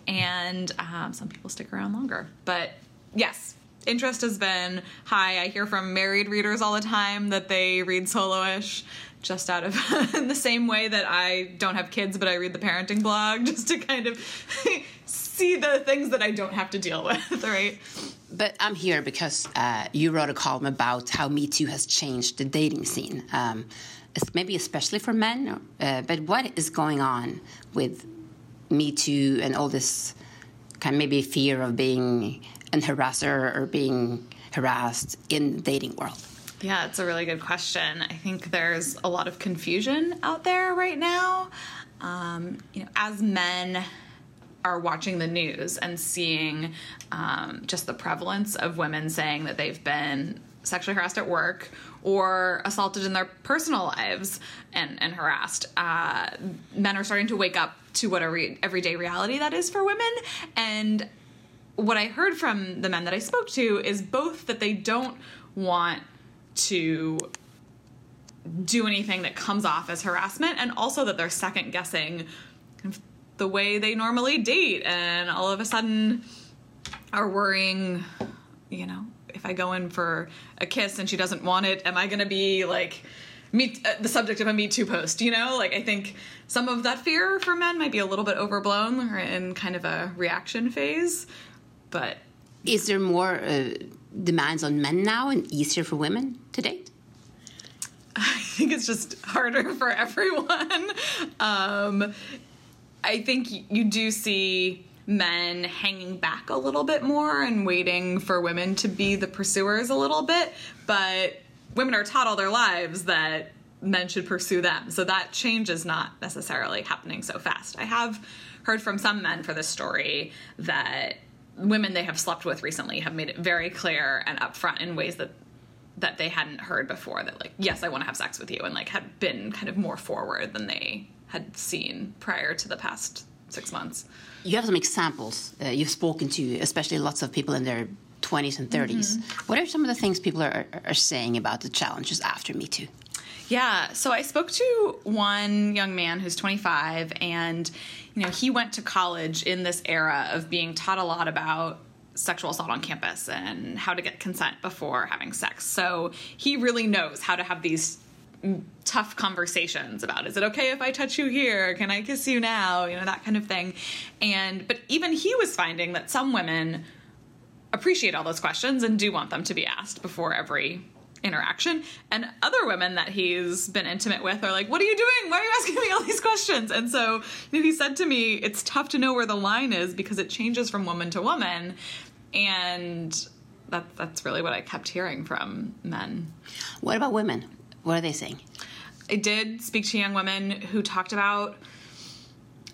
And um, some people stick around longer. But yes, interest has been high. I hear from married readers all the time that they read soloish just out of the same way that I don't have kids, but I read the parenting blog just to kind of see the things that I don't have to deal with, right? But I'm here because uh, you wrote a column about how Me Too has changed the dating scene, um, maybe especially for men. Uh, but what is going on with Me Too and all this kind of maybe fear of being an harasser or being harassed in the dating world? Yeah, it's a really good question. I think there's a lot of confusion out there right now. Um, you know, as men are watching the news and seeing um, just the prevalence of women saying that they've been sexually harassed at work or assaulted in their personal lives and, and harassed, uh, men are starting to wake up to what a re- everyday reality that is for women. And what I heard from the men that I spoke to is both that they don't want to do anything that comes off as harassment and also that they're second guessing the way they normally date and all of a sudden are worrying you know if i go in for a kiss and she doesn't want it am i going to be like meet uh, the subject of a me too post you know like i think some of that fear for men might be a little bit overblown or in kind of a reaction phase but is there more uh, demands on men now and easier for women to date? I think it's just harder for everyone. Um, I think you do see men hanging back a little bit more and waiting for women to be the pursuers a little bit, but women are taught all their lives that men should pursue them. So that change is not necessarily happening so fast. I have heard from some men for this story that women they have slept with recently have made it very clear and upfront in ways that that they hadn't heard before that like yes i want to have sex with you and like had been kind of more forward than they had seen prior to the past six months you have some examples uh, you've spoken to especially lots of people in their 20s and 30s mm-hmm. what are some of the things people are, are saying about the challenges after me too yeah so i spoke to one young man who's 25 and you know, he went to college in this era of being taught a lot about sexual assault on campus and how to get consent before having sex. So he really knows how to have these tough conversations about is it okay if I touch you here? Can I kiss you now? You know, that kind of thing. And but even he was finding that some women appreciate all those questions and do want them to be asked before every interaction. And other women that he's been intimate with are like, What are you doing? Why are you asking me all these questions? And so you know, he said to me, It's tough to know where the line is because it changes from woman to woman. And that, that's really what I kept hearing from men. What about women? What are they saying? I did speak to young women who talked about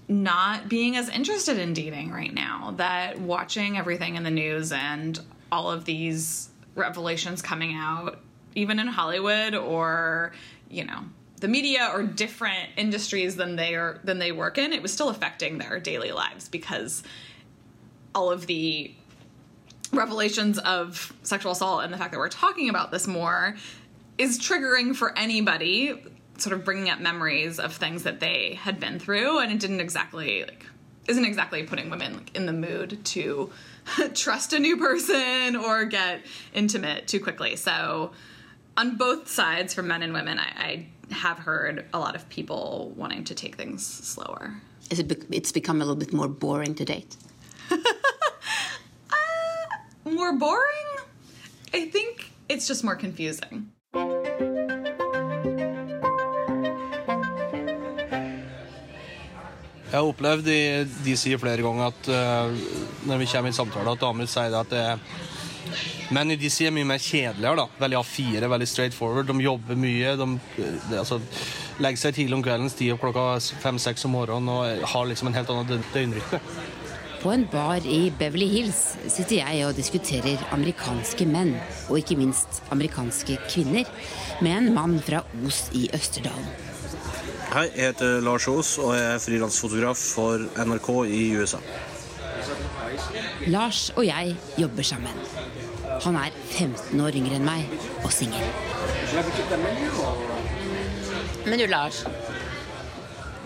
not being as interested in dating right now, that watching everything in the news and all of these revelations coming out even in Hollywood or, you know, the media or different industries than they are than they work in, it was still affecting their daily lives because all of the revelations of sexual assault and the fact that we're talking about this more is triggering for anybody sort of bringing up memories of things that they had been through and it didn't exactly like isn't exactly putting women like, in the mood to trust a new person or get intimate too quickly so on both sides, for men and women, I, I, have heard a lot of people wanting to take things slower. Is it? Be it's become a little bit more boring to date. uh, more boring? I think it's just more confusing. Jeg har opplevd de, de sier flere ganger at uh, når vi kommer i samtale, at damer sier at det er Men de er mye mer kjedeligere. da. Veldig A4, veldig straight forward. De jobber mye. De, de altså, legger seg tidlig om kvelden, stiger opp klokka fem-seks om morgenen og har liksom en helt annen døgnrytme. På en bar i Beverly Hills sitter jeg og diskuterer amerikanske menn, og ikke minst amerikanske kvinner, med en mann fra Os i Østerdalen. Hei, jeg heter Lars Aas og jeg er frilansfotograf for NRK i USA. Lars og jeg jobber sammen. Han er 15 år yngre enn meg og singel. Men du, Lars.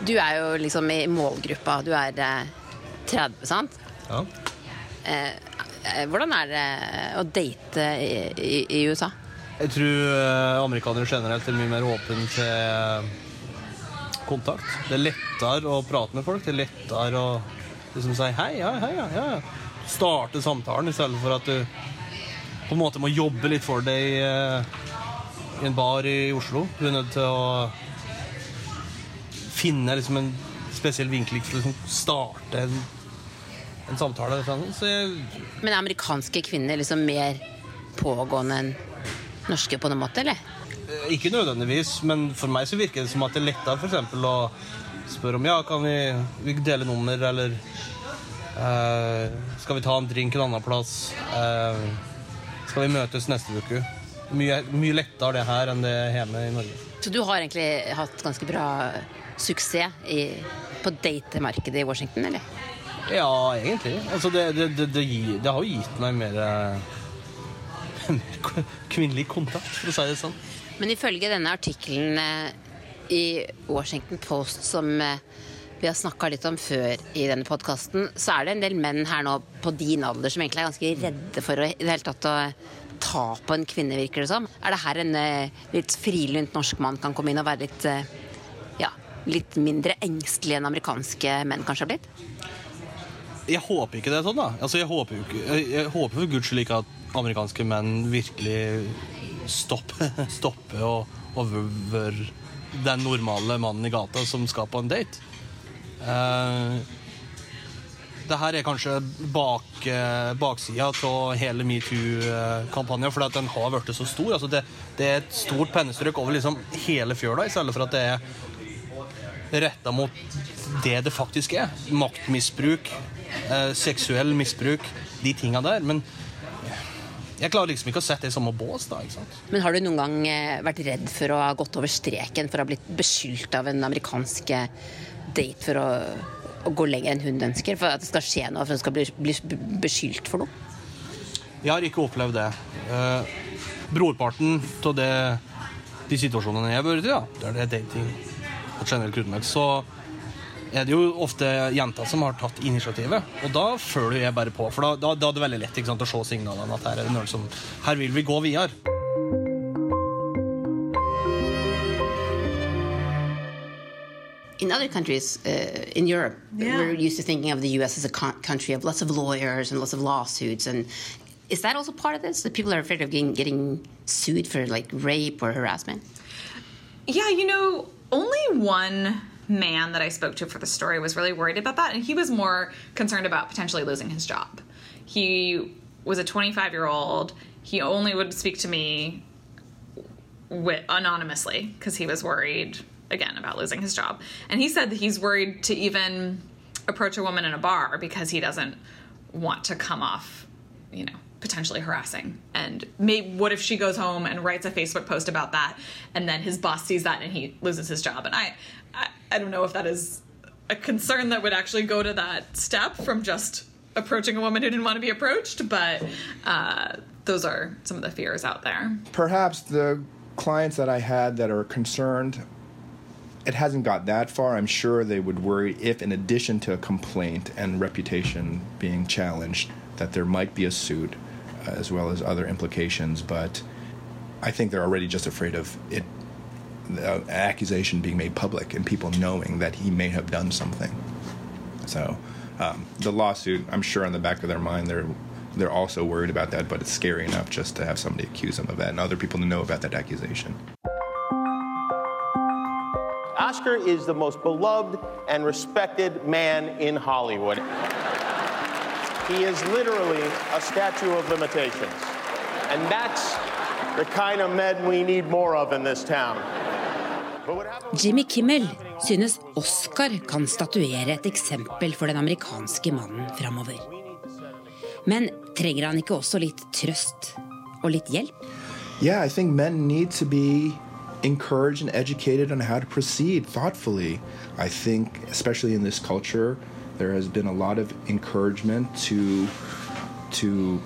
Du er jo liksom i målgruppa. Du er eh, 30, sant? Ja. Eh, eh, hvordan er det å date i, i, i USA? Jeg tror eh, amerikanere generelt er mye mer åpne til eh, kontakt. Det er lettere å prate med folk. Det er lettere å liksom si hei, ja, hei, ja, ja. Starte samtalen i stedet for at du på en måte må jobbe litt for deg i, eh, i en bar i Oslo. Du er nødt til å finne liksom en spesiell vinkel for å liksom starte en, en samtale. Jeg, Men er amerikanske kvinner liksom mer pågående enn norske på noen måte, eller? Eh, Ikke nødvendigvis, men for meg så virker det som at det er lettere for eksempel å spørre om ja, kan vi, vi dele nummer, eller eh, skal vi ta en drink en annen plass? Eh, skal vi møtes neste uke? Mye, mye lettere det her enn det hjemme i Norge. Så du har egentlig hatt ganske bra suksess i, på datemarkedet i Washington, eller? Ja, egentlig. Altså, det, det, det, det, har jo gitt meg mer, eh, mer kvinnelig kontakt, for å si det sånn. Men ifølge denne artikkelen eh, i Washington Post som eh, vi har snakka litt om før i denne podkasten, så er det en del menn her nå på din alder som egentlig er ganske redde for å, i det hele tatt å ta på en kvinne, virker det som. Er det her en eh, litt frilynt norsk mann kan komme inn og være litt ja, litt mindre engstelig enn amerikanske menn kanskje har blitt? Jeg håper ikke det er sånn, da. Altså, jeg håper ikke jeg håper for guds skyld ikke at amerikanske menn virkelig stopper, stoppe og, og være den normale mannen i gata som skal på en date. Uh, det her er kanskje bak, eh, baksida av hele metoo-kampanjen, fordi at den har blitt så stor. Altså det, det er et stort pennestrøk over liksom hele fjøla, i stedet for at det er retta mot det det faktisk er. Maktmisbruk, eh, seksuell misbruk, de tinga der. Men jeg klarer liksom ikke å sette det i samme bås. da, ikke sant? Men har du noen gang eh, vært redd for å ha gått over streken, for å ha blitt beskyldt av en amerikansk eh, date for å, å gå lenger enn hun ønsker? For at det skal skje noe, for hun skal bli, bli beskyldt for noe? Jeg har ikke opplevd det. Eh, brorparten av de situasjonene jeg har vært i, ja, det er dating på generelt grunnlag, så er det jo ofte jenter som har tatt initiativet. Og da føler jeg bare på, for da, da, da er det veldig lett ikke sant, å se signalene at her er det noen som Her vil vi gå videre. In other countries uh, in Europe, Yeah. we're used to thinking of the U.S. as a co- country of lots of lawyers and lots of lawsuits. And is that also part of this? That people are afraid of getting, getting sued for like rape or harassment? Yeah, you know, only one man that I spoke to for the story was really worried about that, and he was more concerned about potentially losing his job. He was a 25 year old. He only would speak to me wi- anonymously because he was worried again about losing his job. And he said that he's worried to even approach a woman in a bar because he doesn't want to come off, you know, potentially harassing. And maybe what if she goes home and writes a Facebook post about that, and then his boss sees that and he loses his job? And I, I, don't know if that is a concern that would actually go to that step from just approaching a woman who didn't want to be approached, but uh, those are some of the fears out there. Perhaps the clients that I had that are concerned, it hasn't got that far. I'm sure they would worry if, in addition to a complaint and reputation being challenged, that there might be a suit uh, as well as other implications. But I think they're already just afraid of it, the accusation being made public and people knowing that he may have done something. So um, the lawsuit, I'm sure, in the back of their mind, they're they're also worried about that. But it's scary enough just to have somebody accuse them of that and other people to know about that accusation. Oscar is the most beloved and respected man in Hollywood. He is literally a statue of limitations. And that's the kind of men we need more of in this town. Jimmy Kimmel synes Oscar kan statuere et eksempel for den amerikanske mannen framover. Men trenger han ikke også litt trøst og litt hjelp? Yeah, I think men need to be encouraged and educated on how to proceed thoughtfully. I think, especially in this culture, there has been a lot of encouragement to to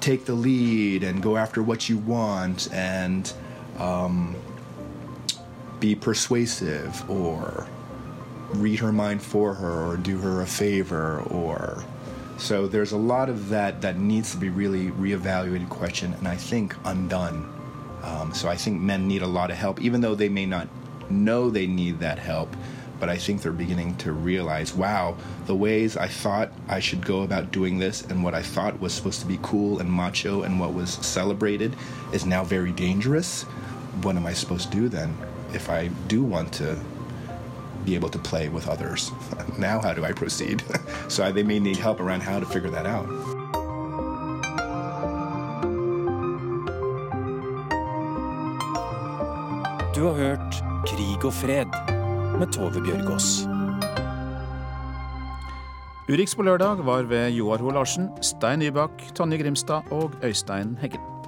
take the lead and go after what you want and um, be persuasive or read her mind for her or do her a favor or so there's a lot of that that needs to be really reevaluated question and i think undone. Um, so i think men need a lot of help even though they may not know they need that help but i think they're beginning to realize wow the ways i thought i should go about doing this and what i thought was supposed to be cool and macho and what was celebrated is now very dangerous. What am i supposed to do then if I do want to be able to play with others. now, how do I proceed? so they may need help around how to figure that out. Du har hørt Krig og fred med Tove Bjørgaas. Urix på lørdag var ved Joar Ho Larsen, Stein Nybakk, Tonje Grimstad og Øystein Heggen.